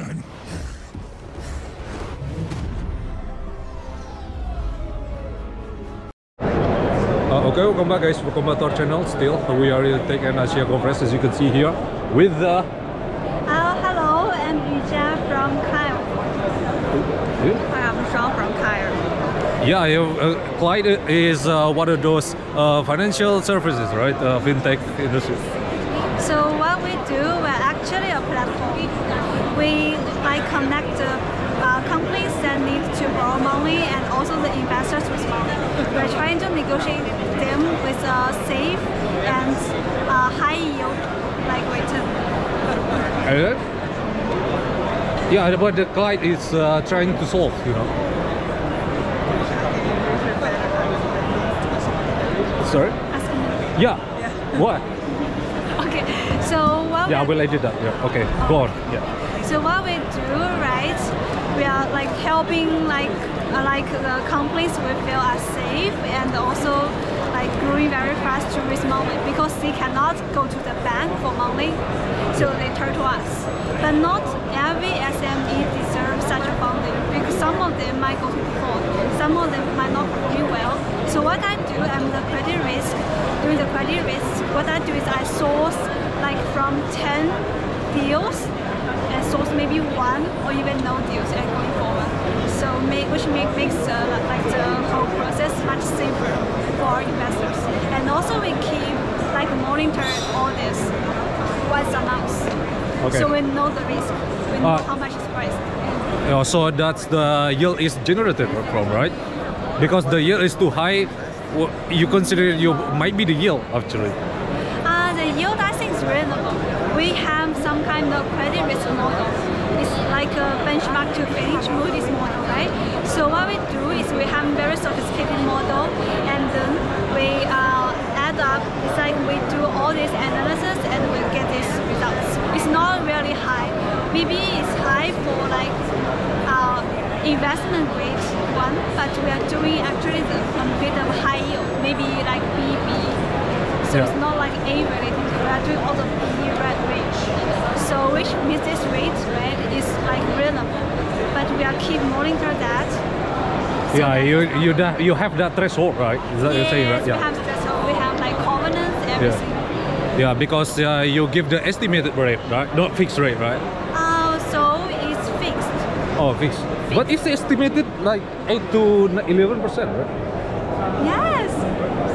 Uh, okay, welcome back guys, welcome back to our channel still. We are in Tech in Asia conference as you can see here with the... Uh, hello, I'm Yujia from Klide. Hi, I'm Sean from Klide. Yeah, uh, Klide is uh, one of those uh, financial services, right? Uh, fintech industry. So what we do, we're actually a platform. We like connect the uh, companies that need to borrow money and also the investors with money. We're trying to negotiate them with a safe and uh, high yield like return. Uh, yeah, what the Klide is uh, trying to solve, you know. Sorry? Me. Yeah. What? Okay, so what Yeah, we will edit that. Yeah. Okay. Go on. Yeah. So what we do, right? We are like helping like uh, like the companies we feel are safe and also like growing very fast to raise money because they cannot go to the bank for money, so they turn to us. But not every SME deserves such a funding because some of them might go to default, some of them might not perform well. So what I do, I'm the credit risk. During the credit risk, what I do is I source like from 10 deals and source maybe one or even no deals and going forward. So make, which make, makes uh, like the whole process much safer for our investors. And also we keep like monitor all this once announced. Okay. So we know the risk, we know Uh, how much is priced. Uh, so that's the yield is generated from, right? Because the yield is too high, you consider you might be the yield actually. The yield I think is reasonable. We have some kind of credit risk model. It's like a benchmark to Fitch Moody's model, right? So what we do is we have very sophisticated model and then we uh, add up. It's like we do all this analysis and we get these results. It's not really high. Maybe it's high for like uh, investment grade one, but we are doing actually the a bit of high yield, maybe like BB. So Yeah. it's not like A related. We are doing all the B red range. So which means this rate, right, is like reasonable. But we are keep monitor that. So Yeah, that- you you da- you have that threshold, right? Is that you're saying, right? Yes, we have that. So we have like covenants, everything. Yeah, because uh, you give the estimated rate, right? Not fixed rate, right? Uh, so it's fixed. Oh, fixed. But it's estimated like eight to eleven percent, right? Yes.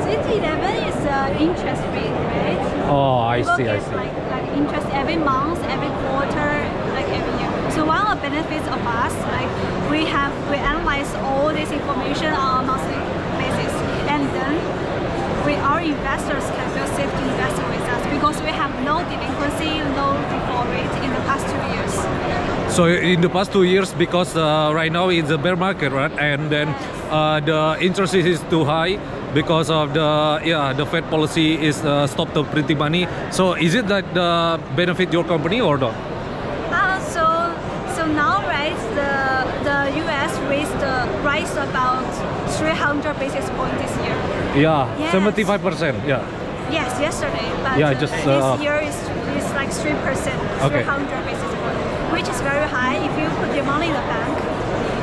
City eleven is uh, interest rate, right? Oh, I People see, I see. Like, like interest every month, every quarter, like every year. So one of the benefits of us, like we have we analyze all this information on a monthly basis, and then we our investors can feel safe to invest with us because we have no delinquency, no default rate in the past two years. So in the past two years, because uh, right now it's a bear market, right? And then uh, the interest rate is too high because of the yeah the Fed policy is uh, stop the printing money. So is it that the benefit your company or not? Uh, so so now right the the US raised the price about 300 basis points this year. Yeah, Yes. seventy-five percent. Yeah. Yes, yesterday, but Yeah, uh, just, this uh, year is, is like three percent, Okay. three hundred basis points, which is very high. If you put your money in the bank,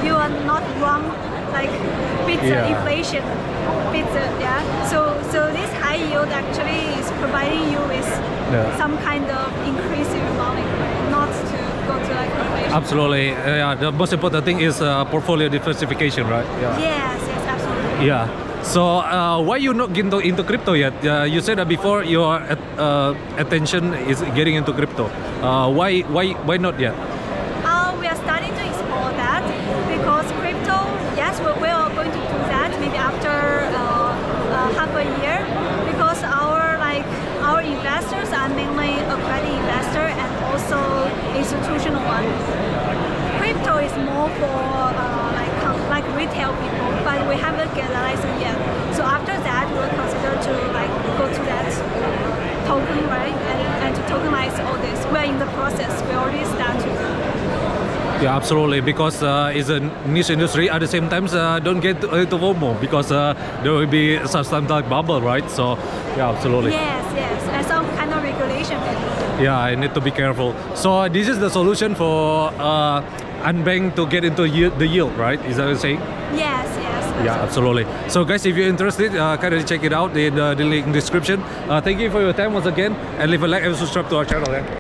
you are not wrong, like beat the Yeah. inflation, beat the yeah. So so this high yield actually is providing you with Yeah. some kind of increase in money, not to go to like inflation. Absolutely. Uh, yeah, the most important thing is uh, portfolio diversification, right? Yeah. Yes, yes, absolutely. Yeah. So uh, why you not into into crypto yet? Uh, you said that before your at, uh, attention is getting into crypto. Uh, why why why not yet? Uh, we are starting to explore that because we, we are going to do that maybe after uh, uh, half a year because our like our investors are mainly a credit investor and also institutional one. Crypto is more for uh, like like retail people, but we haven't get a license yet. So after that, we'll consider to like go to that token, right, and, and to tokenize all this. We're in the process. We already started. Yeah, absolutely. Because uh, it's a niche industry. At the same time, uh, don't get into FOMO because uh, there will be like bubble, right? So yeah, absolutely. Yes, yes, and some kind of regulation. Yeah, I need to be careful. So this is the solution for uh, unbank to get into yield, the yield, right? Is that what you're saying? Yes, yes. Yeah, absolutely. So guys, if you're interested, uh, kindly check it out in the, the link description. Uh, thank you for your time once again, and leave a like and subscribe to our channel. Yeah.